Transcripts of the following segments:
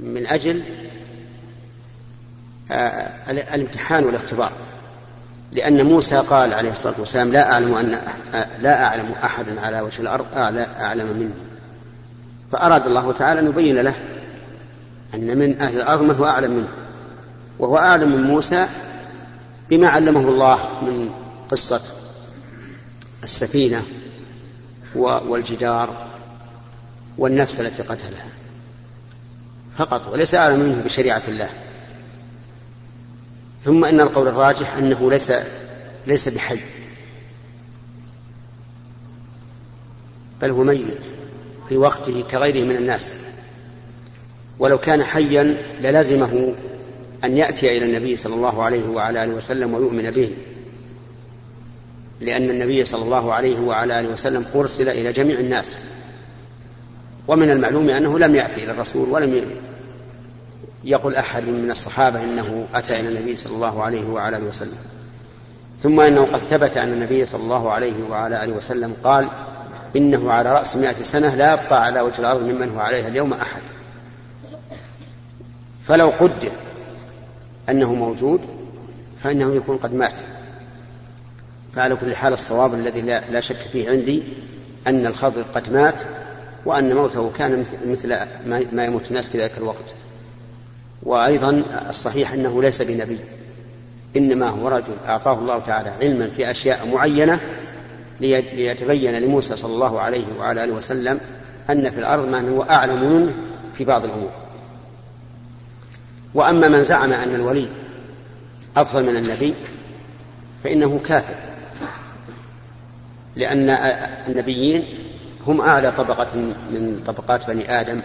من أجل آه، الامتحان والاختبار. لأن موسى قال عليه الصلاة والسلام لا أعلم أن لا أعلم أحدا على وجه الأرض أعلم مني فأراد الله تعالى أن يبين له أن من أهل الأرض من هو أعلم منه. وهو أعلم من موسى بما علمه الله من قصة السفينة والجدار والنفس التي قتلها. فقط وليس أعلم منه بشريعة الله. ثم إن القول الراجح أنه ليس ليس بحي. بل هو ميت في وقته كغيره من الناس. ولو كان حيا للزمه أن يأتي إلى النبي صلى الله عليه وعلى آله وسلم ويؤمن به. لأن النبي صلى الله عليه وعلى آله وسلم أرسل إلى جميع الناس. ومن المعلوم أنه لم يأتي إلى الرسول ولم يقل أحد من الصحابة إنه أتى إلى النبي صلى الله عليه وعلى آله وسلم. ثم إنه قد ثبت أن النبي صلى الله عليه وعلى آله وسلم قال إنه على رأس مائة سنة لا يبقى على وجه الأرض ممن هو عليها اليوم أحد. فلو قدر أنه موجود فإنه يكون قد مات. فعلى كل حال الصواب الذي لا, لا شك فيه عندي أن الخضر قد مات وأن موته كان مثل ما يموت الناس في ذلك الوقت. وأيضا الصحيح أنه ليس بنبي إنما هو رجل أعطاه الله تعالى علما في أشياء معينة ليتبين لموسى صلى الله عليه وعلى آله وسلم أن في الأرض من هو أعلم منه في بعض الأمور. وأما من زعم أن الولي أفضل من النبي فإنه كافر لأن النبيين هم أعلى طبقة من طبقات بني آدم.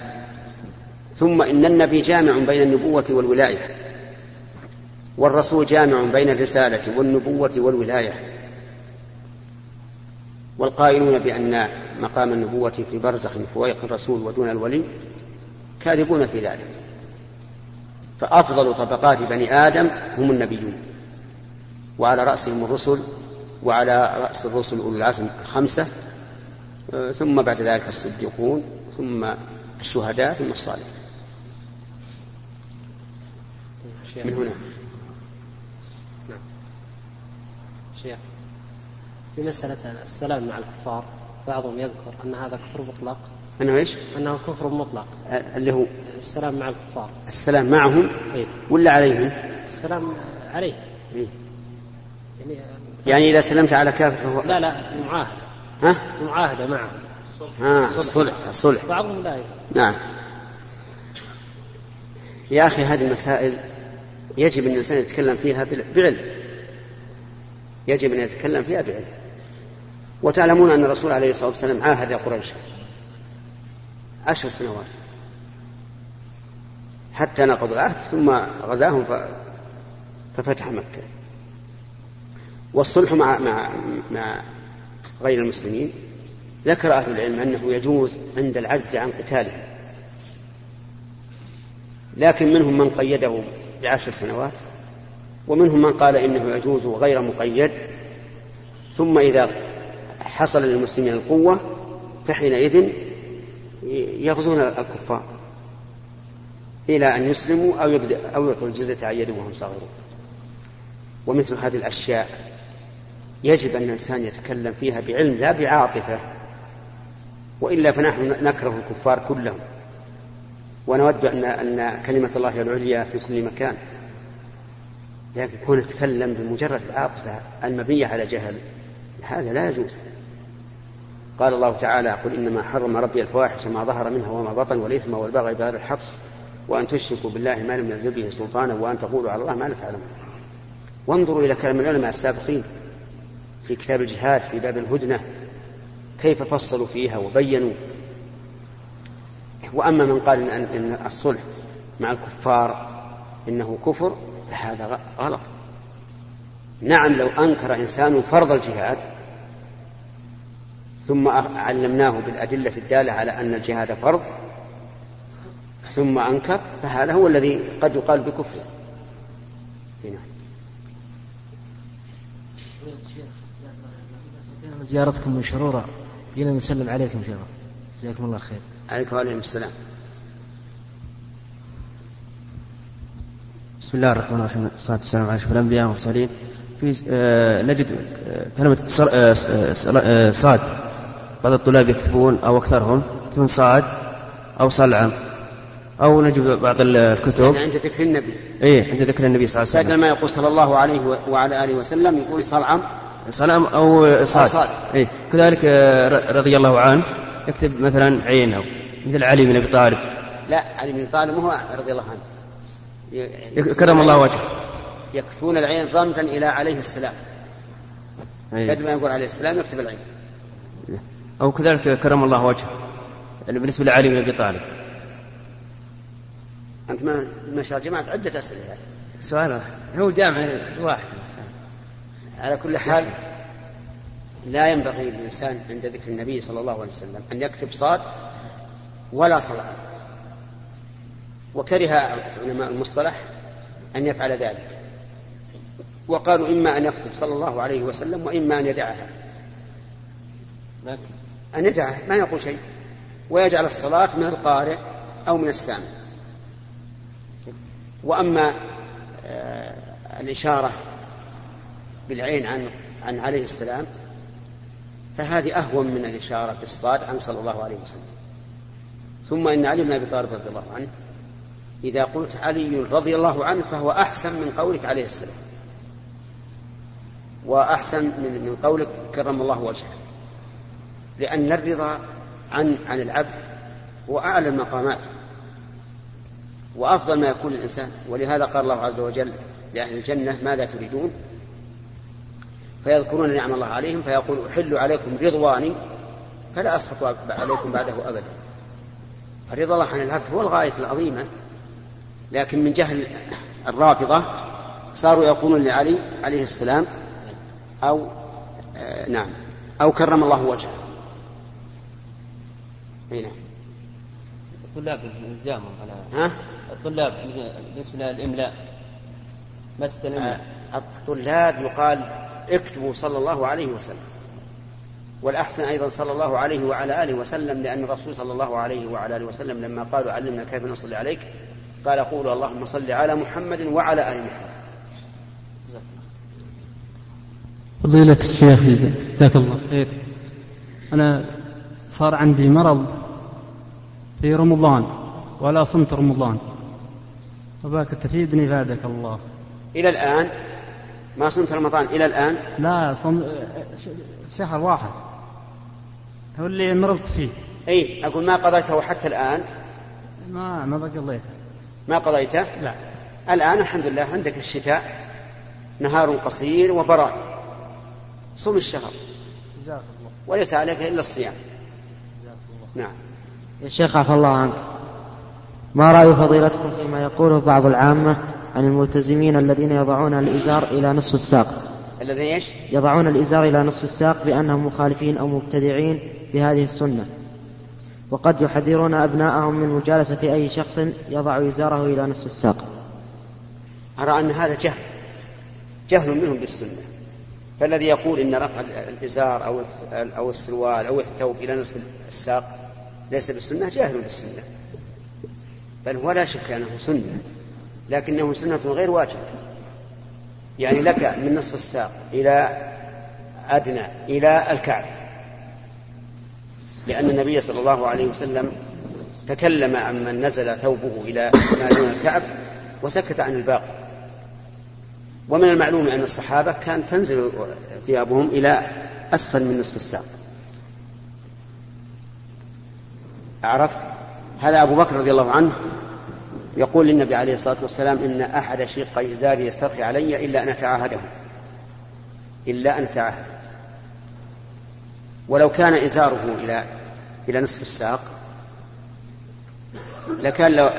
ثم إن النبي جامع بين النبوة والولاية والرسول جامع بين الرسالة والنبوة والولاية. والقائلون بأن مقام النبوة في برزخ فويق الرسول ودون الولي كاذبون في ذلك. فأفضل طبقات بني آدم هم النبيون وعلى رأسهم الرسل وعلى رأس الرسل أولي العزم الخمسة ثم بعد ذلك الصديقون ثم الشهداء ثم الصالحون. من هنا؟ نعم. شيخ. في مسألة السلام مع الكفار بعضهم يذكر أن هذا كفر مطلق. أنه إيش؟ أنه كفر مطلق. اللي هو؟ السلام مع الكفار. السلام معهم؟ إيه؟ ولا عليهم؟ السلام عليه. إيه؟ يعني يعني إذا سلمت على كافر فهو لا لا معاهدة ها؟ معاهدة معه ها. الصلح الصلح. بعضهم لا نعم. يا أخي هذه المسائل يجب أن الإنسان يتكلم فيها بعلم. يجب أن يتكلم فيها بعلم. وتعلمون أن الرسول عليه الصلاة والسلام عاهد قريش عشر سنوات. حتى نقضوا العهد ثم غزاهم ففتح مكة. والصلح مع مع مع غير المسلمين ذكر أهل العلم أنه يجوز عند العجز عن قتالهم لكن منهم من قيده بعشر سنوات ومنهم من قال إنه يجوز غير مقيد. ثم إذا حصل للمسلمين القوة فحينئذ يغزون الكفار إلى أن يسلموا أو يبدأ أو يعطوا الجزية عن يد وهم صغيرون. ومثل هذه الأشياء يجب أن الإنسان يتكلم فيها بعلم لا بعاطفة وإلا فنحن نكره الكفار كلهم. ونود أن أن كلمة الله العليا في كل مكان. لكن كون نتكلم بمجرد العاطفة المبنية على جهل هذا لا يجوز. قال الله تعالى قل إنما حرم ربي الفواحش ما ظهر منها وما بطن والإثم والبغي بغير الحق وأن تشركوا بالله ما لم ينزل به سلطانا وأن تقولوا على الله ما لا تعلمون. وانظروا إلى كلام العلماء السابقين. في كتاب الجهاد في باب الهدنة كيف فصلوا فيها وبينوا. وأما من قال إن, إن الصلح مع الكفار إنه كفر فهذا غلط. نعم لو أنكر إنسان فرض الجهاد ثم علمناه بالأدلة الدالة على أن الجهاد فرض ثم أنكر فهذا هو الذي قد يقال بكفره. نعم. زيارتكم من شرورة جينا نسلم عليكم شيخ. جزاكم الله خير. عليكم وعليكم السلام. بسم الله الرحمن الرحيم. والصلاة والسلام على أشرف الأنبياء والمرسلين. في آه نجد آه، كلمة آه، آه، صاد. بعض الطلاب يكتبون أو أكثرهم. يكتبون صاد أو صلعم. أو نجد بعض الكتب. يعني عند ذكر النبي. إيه عند ذكر النبي صلى الله عليه وسلم. ما يقول صلى الله عليه وعلى آله وسلم يقول صلعم. صلعم أو صاد, صاد. إيه. كذلك رضي الله عنه يكتب مثلا عين أو مثل علي بن أبي طالب. لا علي بن أبي طالب هو رضي الله عنه. كرم الله وجهه. يكتبون العين رمزا إلى عليه السلام. قد ما يقول عليه السلام يكتب العين. أو كذلك كرم الله وجهه بالنسبة لعلي بن أبي طالب. أنت ما ما شاء الله جمعت عدة أسئلة يعني. سؤال هو جامع واحد. على كل حال لا ينبغي للإنسان عند ذكر النبي صلى الله عليه وسلم أن يكتب صاد ولا صلاة. وكره علماء المصطلح أن يفعل ذلك. وقالوا إما أن يكتب صلى الله عليه وسلم وإما أن يدعها. أن يدعها ما يقول شيء. ويجعل الصلاة من القارئ أو من السامع. وأما آه، الإشارة بالعين عن عن عليه السلام فهذه أهون من الإشارة بالصاد عن صلى الله عليه وسلم. ثم إن علي بن أبي طالب رضي الله عنه إذا قلت علي رضي الله عنه فهو أحسن من قولك عليه السلام. وأحسن من من قولك كرم الله وجهه. لأن الرضا عن عن العبد هو أعلى المقامات. وأفضل ما يكون الإنسان ولهذا قال الله عز وجل لأهل الجنة ماذا تريدون؟ فيذكرون نعم الله عليهم فيقول أحل عليكم رضواني فلا أسخط عليكم بعده أبدا فرضا الله عن العبد هو الغاية العظيمة لكن من جهل الرافضة صاروا يقولون لعلي عليه السلام أو آه نعم أو كرم الله وجهه هنا نعم. الطلاب الزامهم على ها؟ الطلاب بالنسبة للإملاء ما تستلم آه الطلاب يقال اكتبوا صلى الله عليه وسلم. والأحسن أيضا صلى الله عليه وعلى آله وسلم لأن الرسول صلى الله عليه وعلى آله وسلم لما قالوا علمنا كيف نصلي عليك قال قولوا اللهم صل على محمد وعلى آل محمد. فضيلة الشيخ جزاك الله خير. أنا صار عندي مرض في رمضان ولا صمت رمضان. وباك تفيدني فادك الله. إلى الآن ما صمت رمضان إلى الآن؟ لا صم شهر واحد. هو اللي مرضت فيه. أي أقول ما قضيته حتى الآن؟ ما ما قضيته ما قضيته؟ لا. الآن الحمد لله عندك الشتاء نهار قصير وبراد صوم الشهر. جزاك الله. وليس عليك إلا الصيام. جزاك الله نعم. يا شيخ عفى الله عنك. ما رأي فضيلتكم فيما يقوله بعض العامة؟ عن الملتزمين الذين يضعون الإزار إلى نصف الساق. الذين إيش؟ يضعون الإزار إلى نصف الساق بأنهم مخالفين أو مبتدعين بهذه السنة. وقد يحذرون أبناءهم من مجالسة أي شخص يضع إزاره إلى نصف الساق. أرى أن هذا جهل. جهل منهم بالسنة. فالذي يقول إن رفع الإزار أو أو السروال أو الثوب إلى نصف الساق ليس بالسنة جاهل بالسنة. بل هو لا شك أنه سنة. لكنه سنة غير واجبة يعني لك من نصف الساق إلى أدنى إلى الكعب. لأن النبي صلى الله عليه وسلم تكلم عن من نزل ثوبه إلى ما دون الكعب وسكت عن الباقي. ومن المعلوم أن الصحابة كان تنزل ثيابهم إلى أسفل من نصف الساق. عرفت؟ هذا أبو بكر رضي الله عنه يقول للنبي عليه الصلاة والسلام إن أحد شق إزاري يسترخي علي إلا أن أتعاهده. إلا أن أتعاهده. ولو كان إزاره إلى إلى نصف الساق لكان لو,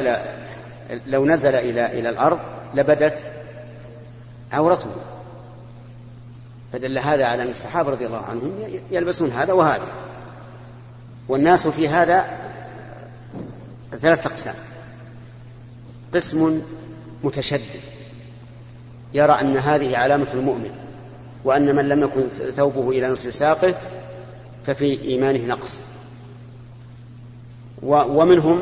لو نزل إلى إلى الأرض لبدت عورته. فدل هذا على أن الصحابة رضي الله عنهم يلبسون هذا وهذا. والناس في هذا ثلاثة أقسام. قسم متشدد. يرى أن هذه علامة المؤمن وأن من لم يكن ثوبه إلى نصف ساقه ففي إيمانه نقص. ومنهم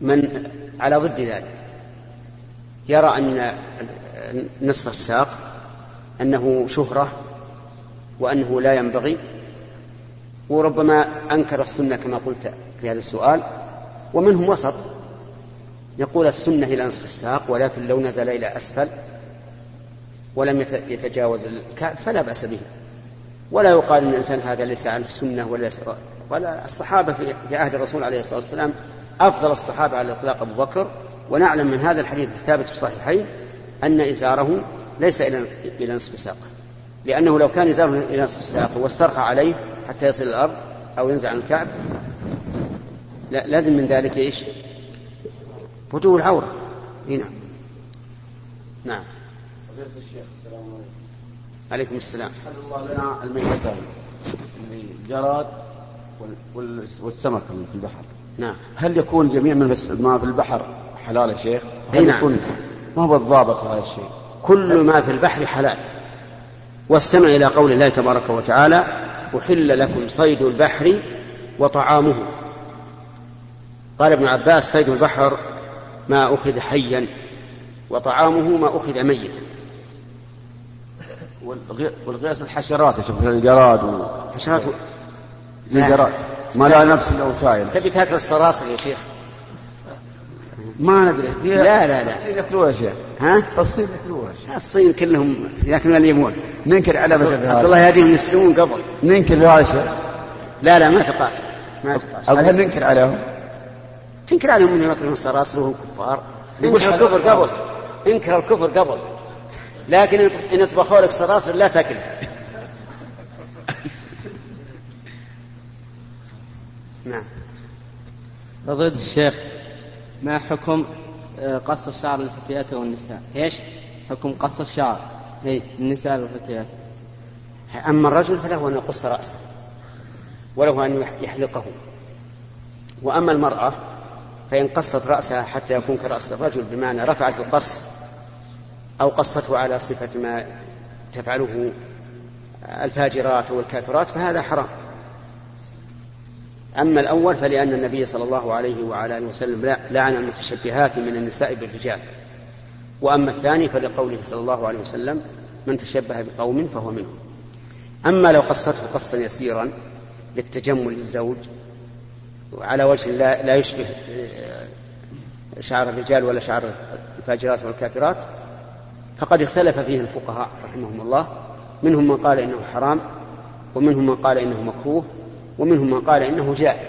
من على ضد ذلك. يرى أن نصف الساق أنه شهرة وأنه لا ينبغي وربما أنكر السنة كما قلت في هذا السؤال ومنهم وسط. يقول السنة إلى نصف الساق ولكن لو نزل إلى أسفل ولم يتجاوز الكعب فلا بأس به. ولا يقال إن الإنسان هذا ليس على السنة ولا ولا الصحابة في عهد الرسول عليه الصلاة والسلام أفضل الصحابة على الإطلاق أبو بكر. ونعلم من هذا الحديث الثابت في الصحيحين أن إزاره ليس إلى إلى نصف ساقه لأنه لو كان إزاره إلى نصف ساقه واسترخى عليه حتى يصل الأرض أو ينزل عن الكعب لا لازم من ذلك إيش؟ بدو العورة. هنا نعم. الشيخ السلام عليكم. عليكم السلام. حل الله لنا الميتتان الجراد والسمك في البحر. نعم. هل يكون جميع ما في البحر حلال يا شيخ؟ هل نعم. يكون ما هو الضابط هذا الشيء؟ كل ما في البحر حلال. واستمع إلى قول الله تبارك وتعالى أحل لكم صيد البحر وطعامه. قال ابن عباس صيد البحر ما أخذ حيا وطعامه ما أخذ ميتا. والغياس الحشرات يا شيخ الجراد. حشرات الجراد ما لها نفس الاوسائل تبي تاكل الصراصر يا شيخ؟ ما ندري. لا لا لا. الصين ياكلوها يا شيخ. ها؟ الصين ياكلوها الصين كلهم ياكلون اليمون ننكر على اصل الله يهديهم يسلمون قبل. ننكر بهذا الشيء لا لا ما تقاس. ما تقاس. هل ننكر عليهم؟ تنكر عليهم إنهم ياكلون الصراصر وهم كفار. انكر الكفر قبل. انكر الكفر قبل. لكن إن اطبخوا لك صراصر لا تاكلها نعم. فضيلة الشيخ ما حكم آه، قص الشعر للفتيات والنساء؟ إيش؟ حكم قص الشعر إيه؟ للنساء والفتيات. أما الرجل فله أن يقص رأسه وله أن يحلقه. وأما المرأة فإن قصت رأسها حتى يكون كرأس الرجل بمعنى رفعت القص أو قصته على صفة ما تفعله الفاجرات والكافرات فهذا حرام. أما الأول فلأن النبي صلى الله عليه وعلى آله وسلم لعن المتشبهات من النساء بالرجال. وأما الثاني فلقوله صلى الله عليه وسلم من تشبه بقوم فهو منهم. أما لو قصته قصا يسيرا للتجمل للزوج على وجه لا, لا يشبه شعر الرجال ولا شعر الفاجرات والكافرات فقد اختلف فيه الفقهاء رحمهم الله. منهم من قال إنه حرام ومنهم من قال إنه مكروه ومنهم من قال إنه جائز.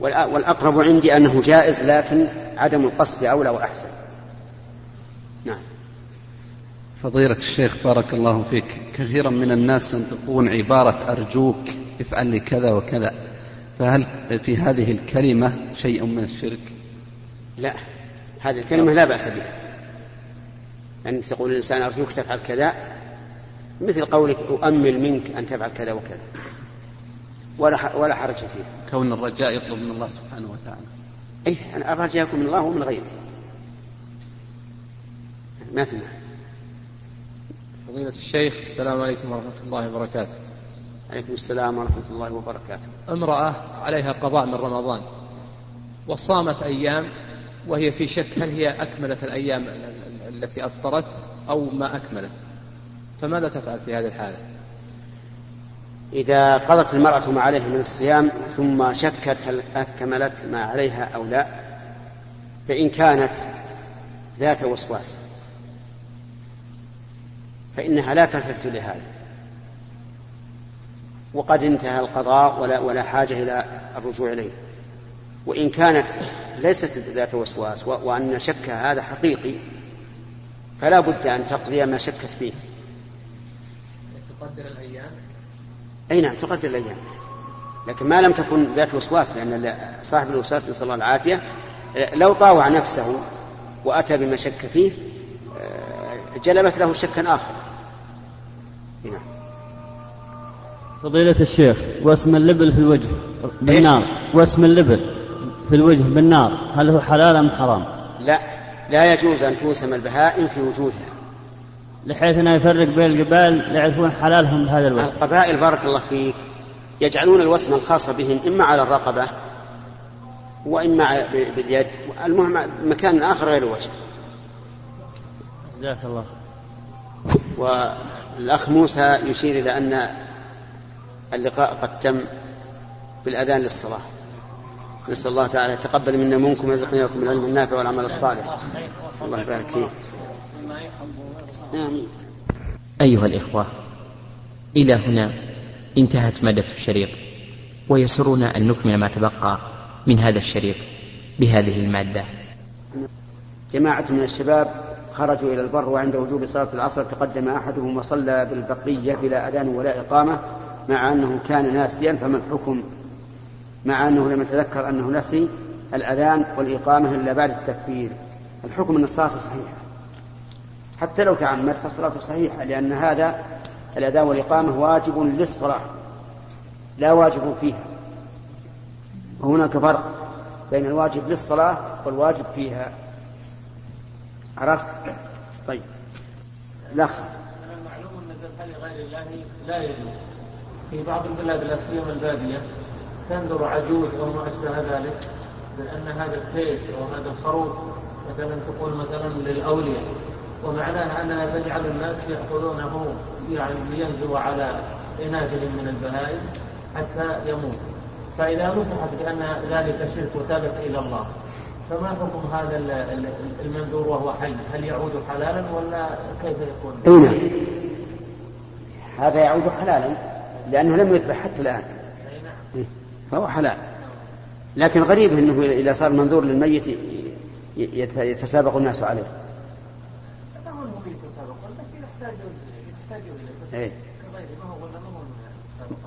والأقرب عندي أنه جائز لكن عدم القصد أولى وأحسن. نعم. فضيلة الشيخ بارك الله فيك. كثيرا من الناس ينطقون عبارة أرجوك افعل لي كذا وكذا. فهل في هذه الكلمة شيء من الشرك لا هذه الكلمة لا بأس بها أن تقول الإنسان أرجوك تفعل كذا مثل قولك أؤمل منك أن تفعل كذا وكذا ولا ولا حرج فيه. كون الرجاء يطلب من الله سبحانه وتعالى. أي أنا الرجاء يكون من الله ومن غيره. ما في معنى. فضيلة الشيخ السلام عليكم ورحمة الله وبركاته. عليكم السلام ورحمة الله وبركاته. امرأة عليها قضاء من رمضان وصامت أيام وهي في شك هل هي أكملت الأيام التي أفطرت أو ما أكملت. فماذا تفعل في هذه الحالة؟ إذا قضت المرأة ما عليها من الصيام ثم شكت هل أكملت ما عليها أو لا فإن كانت ذات وسواس فإنها لا تلتفت لهذا. وقد انتهى القضاء ولا ولا حاجة إلى الرجوع إليه. وإن كانت ليست ذات وسواس وأن شكها هذا حقيقي فلا بد أن تقضي ما شكت فيه. تقدر الأيام؟ أي نعم تقدر الأيام. لكن ما لم تكن ذات وسواس لأن صاحب الوسواس نسأل الله العافية لو طاوع نفسه وأتى بما شك فيه آه، جلبت له شكا آخر. نعم. فضيلة الشيخ واسم اللبل في الوجه بالنار. واسم اللبل في الوجه بالنار هل هو حلال أم حرام؟ لا لا يجوز أن توسم البهائم في وجوهها. لحيث أنه يفرق بين الجبال لا يعرفون حلالهم بهذا الوسم القبائل بارك الله فيك يجعلون الوسم الخاص بهم إما على الرقبة وإما باليد المهم مكان آخر غير الوجه. جزاك الله. والأخ موسى يشير إلى أن اللقاء قد تم بالأذان للصلاة. نسأل الله تعالى يتقبل منا منكم ويرزقنا لكم العلم النافع والعمل الصالح. الله يبارك فيه آمين أيها الإخوة إلى هنا انتهت مادة الشريط ويسرنا أن نكمل ما تبقى من هذا الشريط بهذه المادة. جماعة من الشباب خرجوا إلى البر وعند وجوب صلاة العصر تقدم أحدهم وصلى بالبقية بلا أذان ولا إقامة. مع أنه كان ناسيا فما الحكم؟ مع أنه لم يتذكر أنه نسي الأذان والإقامة إلا بعد التكبير. الحكم أن الصلاة صحيحة. حتى لو تعمد فالصلاة صحيحة لأن هذا الأذان والإقامة واجب للصلاة لا واجب فيها. وهناك فرق بين الواجب للصلاة والواجب فيها. عرفت؟ طيب. لخص معلوم أن الذبح لغير الله لا يجوز. في بعض البلاد لا سيما البادية تنذر عجوز أو ما أشبه ذلك بان هذا التيس أو هذا الخروف مثلا تكون مثلا للأولياء ومعناها أنها تجعل الناس يأخذونه يعني لينزو على اناجل من البهائم حتى يموت فإذا نصحت بأن ذلك شرك وتابت إلى الله فما حكم هذا المنذور وهو حي؟ هل يعود حلالا ولا كيف يكون؟ هذا يعود حلالا لأنه لم يذبح حتى. إيه، فهو حلال. لكن غريب إنه إذا صار منذور للميت يتسابق الناس عليه. إيه؟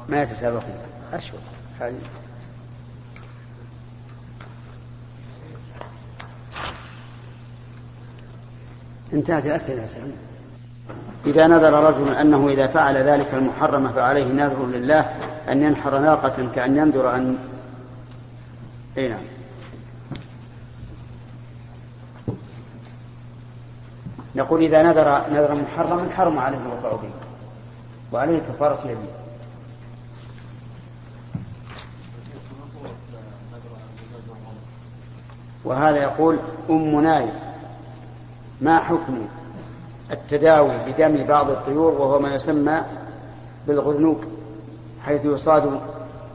ما يتسابقون أشهر انتهت الأسئلة سعيد إذا نذر رجل أنه إذا فعل ذلك المحرم فعليه نذر لله أن ينحر ناقة كأن ينذر أن أي نعم. نقول إذا نذر نذرا محرما حرم عليه الوفاء به وعليه كفارة يمين وهذا يقول أم نايف ما حكم التداوي بدم بعض الطيور وهو ما يسمى بالغرنوق حيث يصاد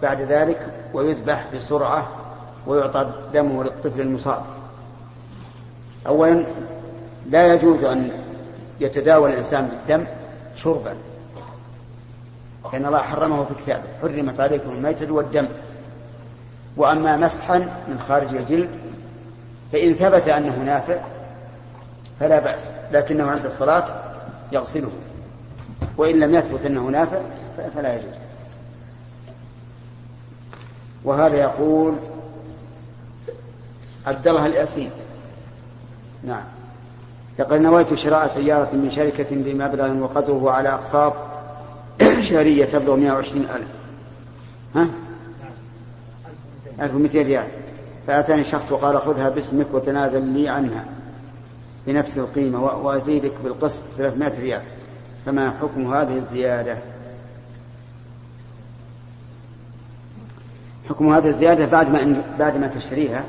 بعد ذلك ويذبح بسرعة ويعطى دمه للطفل المصاب. أولا لا يجوز أن يتداوى الإنسان بالدم شربا لأن الله حرمه في كتابه حرمت عليكم الميتة والدم. وأما مسحا من خارج الجلد فإن ثبت أنه نافع فلا بأس لكنه عند الصلاة يغسله. وإن لم يثبت أنه نافع فلا يجوز. وهذا يقول عبد الله الأسيد نعم. لقد نويت شراء سيارة من شركة بمبلغ وقدره على أقساط شهرية تبلغ 120 ألف. ها؟ 1200 ريال. فأتاني شخص وقال خذها باسمك وتنازل لي عنها. بنفس القيمة وأزيدك بالقسط 300 ريال. فما حكم هذه الزيادة؟ حكم هذه الزيادة بعد ما بعد ما تشتريها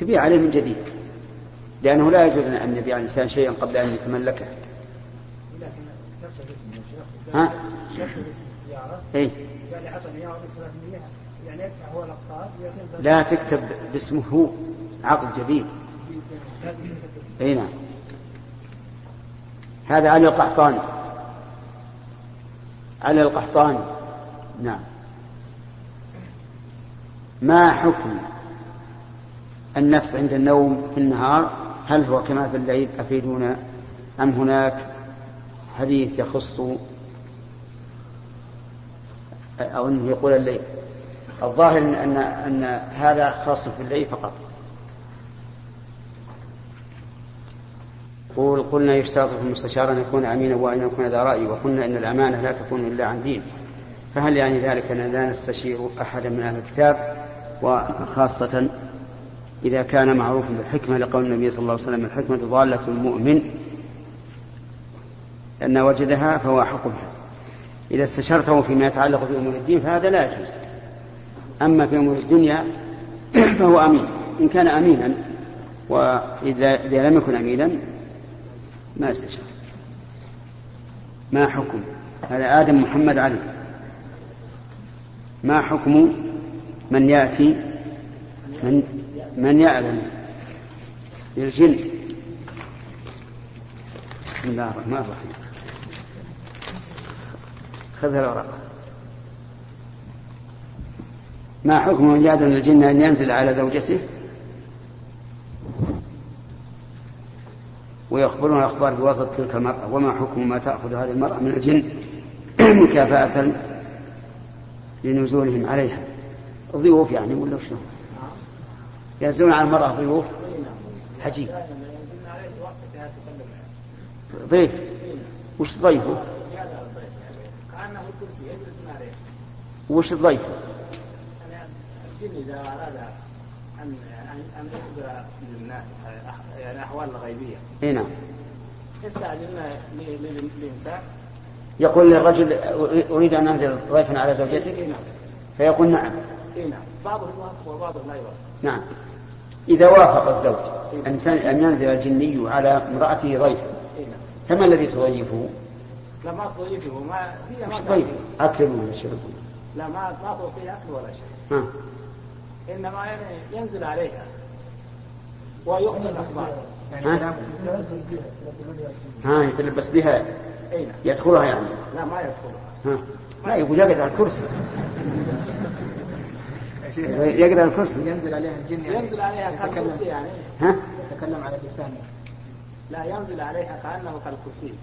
تبيع عليه من جديد. لأنه لا يجوز أن يبيع الإنسان شيئا قبل أن يتملكه. ها؟ إيه؟ لا تكتب باسمه هو عقد جديد. اي نعم. هذا علي القحطاني. علي القحطاني. نعم. ما حكم النفس عند النوم في النهار؟ هل هو كما في الليل أفيدونا أم هناك حديث يخص أو أنه يقول الليل؟ الظاهر أن أن هذا خاص في الليل فقط. يقول قلنا يشترط في المستشار أن يكون أمينا وأن يكون ذا رأي وقلنا إن الأمانة لا تكون إلا عن دين. فهل يعني ذلك أننا لا نستشير أحدا من أهل الكتاب؟ وخاصة إذا كان معروفا بالحكمة لقول النبي صلى الله عليه وسلم الحكمة ضالة المؤمن أن وجدها فهو أحق بها. إذا استشرته فيما يتعلق بأمور الدين فهذا لا يجوز. أما في أمور الدنيا فهو أمين. إن كان أمينا وإذا إذا لم يكن أمينا ما استشار ما حكم؟ هذا آدم محمد علي. ما حكم من يأتي؟ من من يأذن للجن؟ بسم الله الرحمن الرحيم. خذ الورقة. ما حكم من يأذن للجن أن ينزل على زوجته؟ ويخبرون الأخبار بواسطة تلك المرأة وما حكم ما تأخذ هذه المرأة من الجن مكافأة لنزولهم عليها ضيوف يعني ولا شنو؟ ينزلون على المرأة ضيوف عجيب ضيف وش ضيفه؟ وش ضيفه؟ الجن إذا أراد ان ان يخبر للناس يعني أحوال الغيبية. إي نعم. يستعجلون للانسان يقول للرجل أريد أن أنزل ضيفا على زوجتك فيقول نعم. إي نعم بعضهم يوافق وبعضهم لا يوافق. نعم. إذا وافق الزوج أن أن ينزل الجني على امرأته ضيفا فما الذي تضيفه؟ لا ما تضيفه ما هي ما طيب أكل ولا شرب؟ لا ما ما تعطيه أكل ولا شيء يعني ينزل عليها ويخبر الأخبار. ها؟ ها يتلبس بها. نعم. يدخلها يعني. لا ما يدخلها. ها. لا يقول يقعد على الكرسي. يقعد على الكرسي. ينزل عليها الجن يعني. ينزل عليها كالكرسي يعني. ها؟ يتكلم على لسانه لا ينزل عليها كأنه كالكرسي.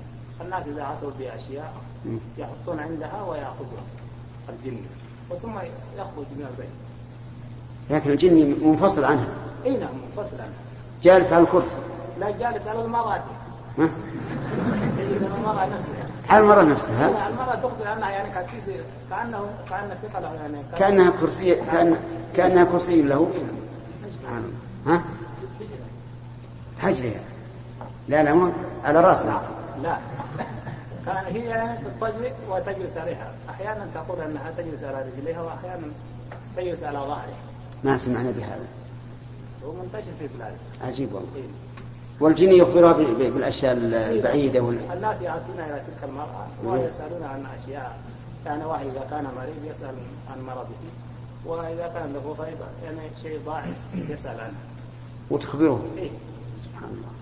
الناس إذا أتوا بأشياء يحطون عندها ويأخذها. الجن. وثم يخرج من البيت. لكن الجني منفصل عنها. إي نعم منفصل عنها. جالس على الكرسي. لا جالس على المرأة ها؟ يجلس على المرأة نفسها على المرأة نفسها المرأة تخبر أنها يعني كأنه كأن ثقلة يعني. كأن- كأنها كرسي كأن كأنها كرسي له. الله. ها؟ حجرها. لا لا مو على راسنا لا. كان هي يعني تضطجع وتجلس عليها. أحيانا تقول أنها تجلس على رجليها وأحيانا تجلس على ظهرها. ما سمعنا بهذا. هو منتشر في بلاد عجيب والله. والجن يخبرها بالأشياء البعيدة وال... الناس يأتون إلى تلك المرأة ويسألون عن أشياء. يعني واحد إذا كان مريض يسأل عن مرضه وإذا كان له غيبة يعني شيء ضاعف يسأل عنه. وتخبره. إيه. سبحان الله.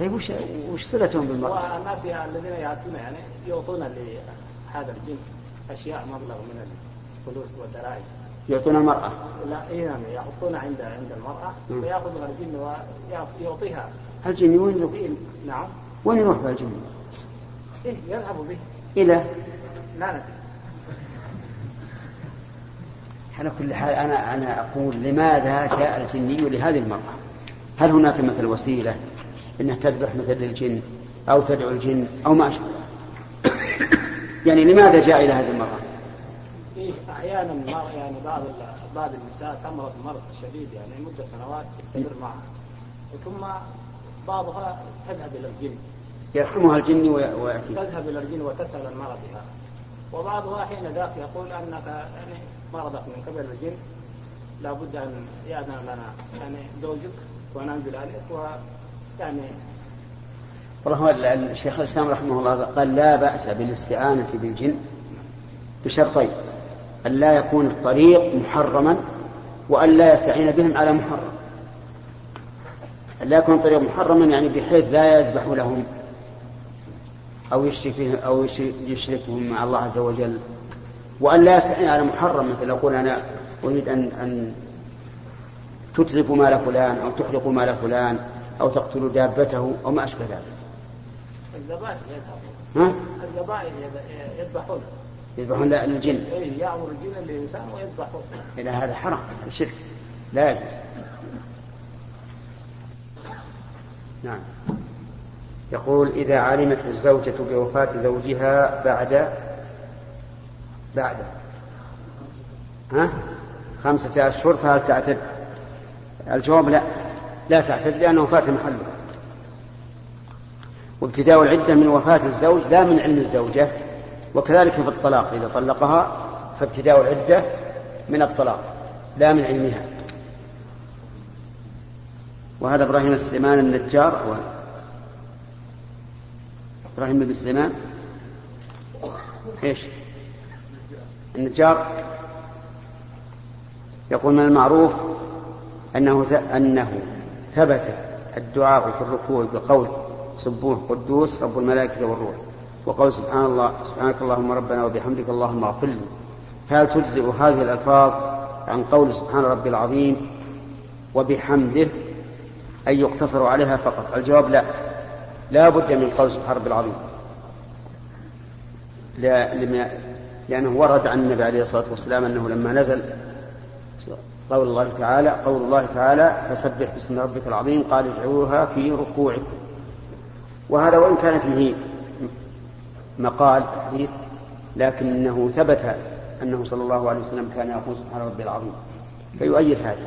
طيب وش وش صلتهم بالمرأة؟ والناس الذين يأتون يعني يعطون لهذا الجن أشياء مبلغ من الفلوس والدراهم يعطون المرأة لا إيه نعم يحطون عند عند المرأة مم. فيأخذها الجن ويعطيها الجن وين يروح؟ نعم وين يروح بها الجن؟ إيه يذهب به إلى لا ندري على كل حال أنا أنا أقول لماذا جاء الجني لهذه المرأة؟ هل هناك مثل وسيلة أنها تذبح مثل الجن أو تدعو الجن أو ما أشبه يعني لماذا جاء إلى هذه المرأة؟ أحيانا ما يعني بعض بعض النساء تمرض مرض شديد يعني مدة سنوات تستمر معها. ثم بعضها تذهب إلى الجن. يرحمها الجن وي- ويأتي تذهب إلى الجن وتسأل عن مرضها. وبعضها حين ذاك يقول أنك يعني مرضك من قبل الجن. لابد أن يأذن لنا. يعني زوجك وننزل عليك ويعني والله هو ال- الشيخ الإسلام رحمه الله قال لا بأس بالاستعانة بالجن بشرطين. أن لا يكون الطريق محرما وأن لا يستعين بهم على محرم. أن لا يكون الطريق محرما يعني بحيث لا يذبح لهم أو يشرك أو يشرك- يشركهم مع الله عز وجل. وأن لا يستعين على محرم مثل يقول أنا أريد أن أن تتلفوا مال فلان أو تحرقوا مال فلان أو تقتلوا دابته أو ما أشبه ذلك. الذبائح ها؟ الذبائح يذ- يذبحون. يذبحون لا- للجن. إيه يأمر الجن الإنسان ويذبحون إلى هذا حرام هذا شرك. لا يجوز. نعم. يقول إذا علمت الزوجة بوفاة زوجها بعد بعد. ها؟ خمسة أشهر فهل تعتد؟ الجواب لا. لا تعتد لأنه فات محله وابتداء العدة من وفاة الزوج لا من علم الزوجة. وكذلك في الطلاق إذا طلقها فابتداء العدة من الطلاق لا من علمها. وهذا إبراهيم السليمان النجار و... إبراهيم بن سليمان. إيش؟ النجار. يقول من المعروف أنه أنه ثبت الدعاء في الركوع بقول سبوح قدوس رب الملائكة والروح. وقول سبحان الله سبحانك اللهم ربنا وبحمدك اللهم اغفر لي. فهل تجزئ هذه الألفاظ عن قول سبحان ربي العظيم وبحمده أن يقتصر عليها فقط؟ الجواب لا. لا بد من قول سبحان ربي العظيم. لا لأنه ورد عن النبي عليه الصلاة والسلام أنه لما نزل قول الله تعالى قول الله تعالى فسبح باسم ربك العظيم قال اجعلوها في ركوعكم. وهذا وإن كان فيه مقال حديث لكنه ثبت أنه صلى الله عليه وسلم كان يقول سبحان ربي العظيم فيؤيد هذا.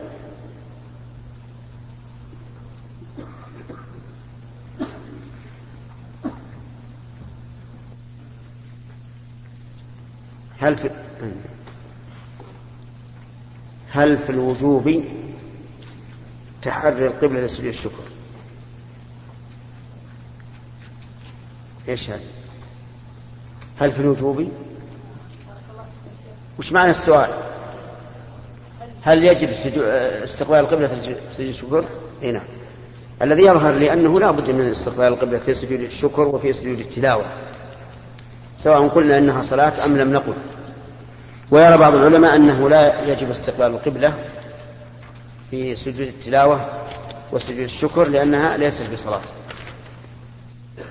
هل في هل في الوجوب تحري القبلة لسجود الشكر؟ إيش هذا؟ هل في الوجوب؟ وش معنى السؤال؟ هل يجب استقبال القبلة في سجود الشكر؟ إي نعم. الذي يظهر لي أنه لا بد من استقبال القبلة في سجود الشكر وفي سجود التلاوة. سواء قلنا أنها صلاة أم لم نقل. ويرى بعض العلماء أنه لا يجب استقبال القبلة في سجود التلاوة وسجود الشكر لأنها ليست بصلاة.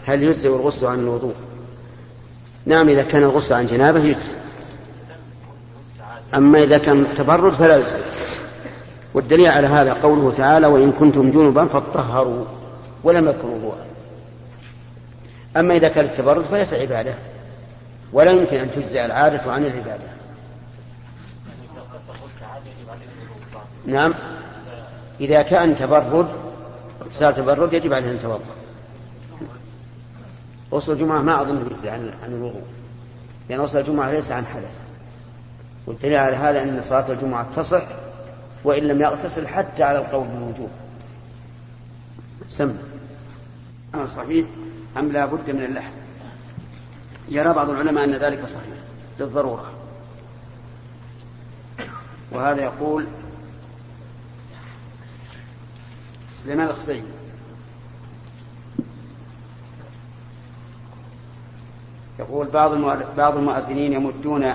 هل يجزئ الغسل عن الوضوء؟ نعم إذا كان الغسل عن جنابة يجزئ أما إذا كان تبرد فلا يجزئ والدليل على هذا قوله تعالى وإن كنتم جنبا فاطهروا ولم يذكروا وضوءا أما إذا كان التبرد فليس عبادة ولا يمكن أن تجزئ العادة عن العبادة. نعم إذا كان تبرد صار تبرد يجب عليه أن يتوضأ. غسل الجمعة ما أظن يجزي عن عن الوضوء. لأن غسل الجمعة ليس عن حدث. والدليل على هذا أن صلاة الجمعة تصح وإن لم يغتسل حتى على القول بالوجوب. سم. أما صحيح أم لا بد من اللحم؟ يرى بعض العلماء أن ذلك صحيح للضرورة. وهذا يقول سليمان الخزيمي. يقول بعض بعض المؤذنين يمدون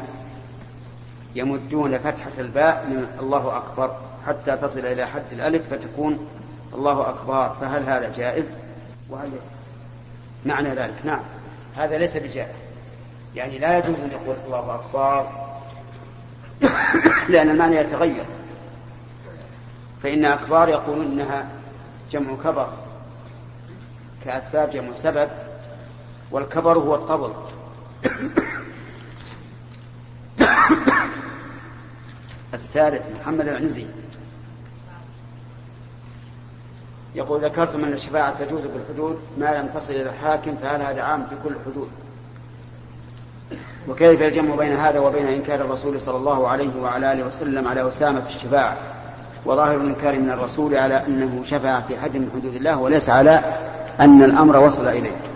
يمدون فتحة الباء من الله أكبر حتى تصل إلى حد الألف فتكون الله أكبر. فهل هذا جائز؟ وهل معنى ذلك؟ نعم. هذا ليس بجائز. يعني لا يجوز أن يقول الله أكبر لأن المعنى يتغير. فإن أكبار يقولون إنها جمع كبر كأسباب جمع سبب. والكبر هو الطبل. الثالث محمد العنزي. يقول ذكرتم أن الشفاعة تجوز بالحدود ما لم تصل إلى الحاكم فهل هذا عام في كل الحدود وكيف الجمع بين هذا وبين إنكار الرسول صلى الله عليه وعلى آله وسلم على أسامة في الشفاعة؟ وظاهر الإنكار من الرسول على أنه شفع في حد من حدود الله وليس على أن الأمر وصل إليه.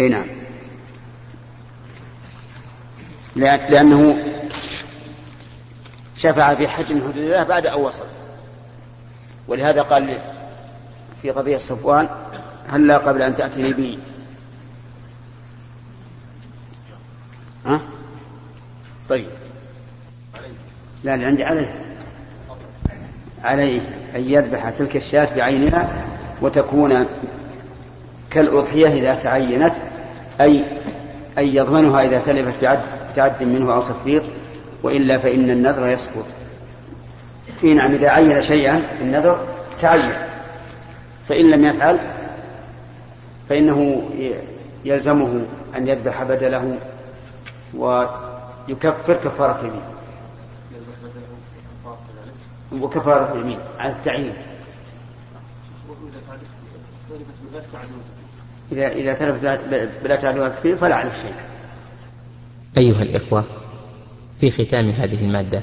أي نعم. لأنه شفع في حج من حدود الله بعد أن وصل. ولهذا قال في قضية صفوان هلا قبل أن تأتيني به ها؟ طيب. لا اللي عندي عليه. عليه أن يذبح تلك الشاة بعينها وتكون كالأضحية إذا تعينت. أي أن يضمنها إذا تلفت بعد تعد منه أو تفريط وإلا فإن النذر يسقط. في نعم إذا عين شيئا في النذر تعين. فإن لم يفعل فإنه يلزمه أن يذبح بدله ويكفر كفارة اليمين. وكفارة اليمين على التعيين. إذا إذا تلف بلا تعليل فيه فلا عليه شيء أيها الإخوة في ختام هذه المادة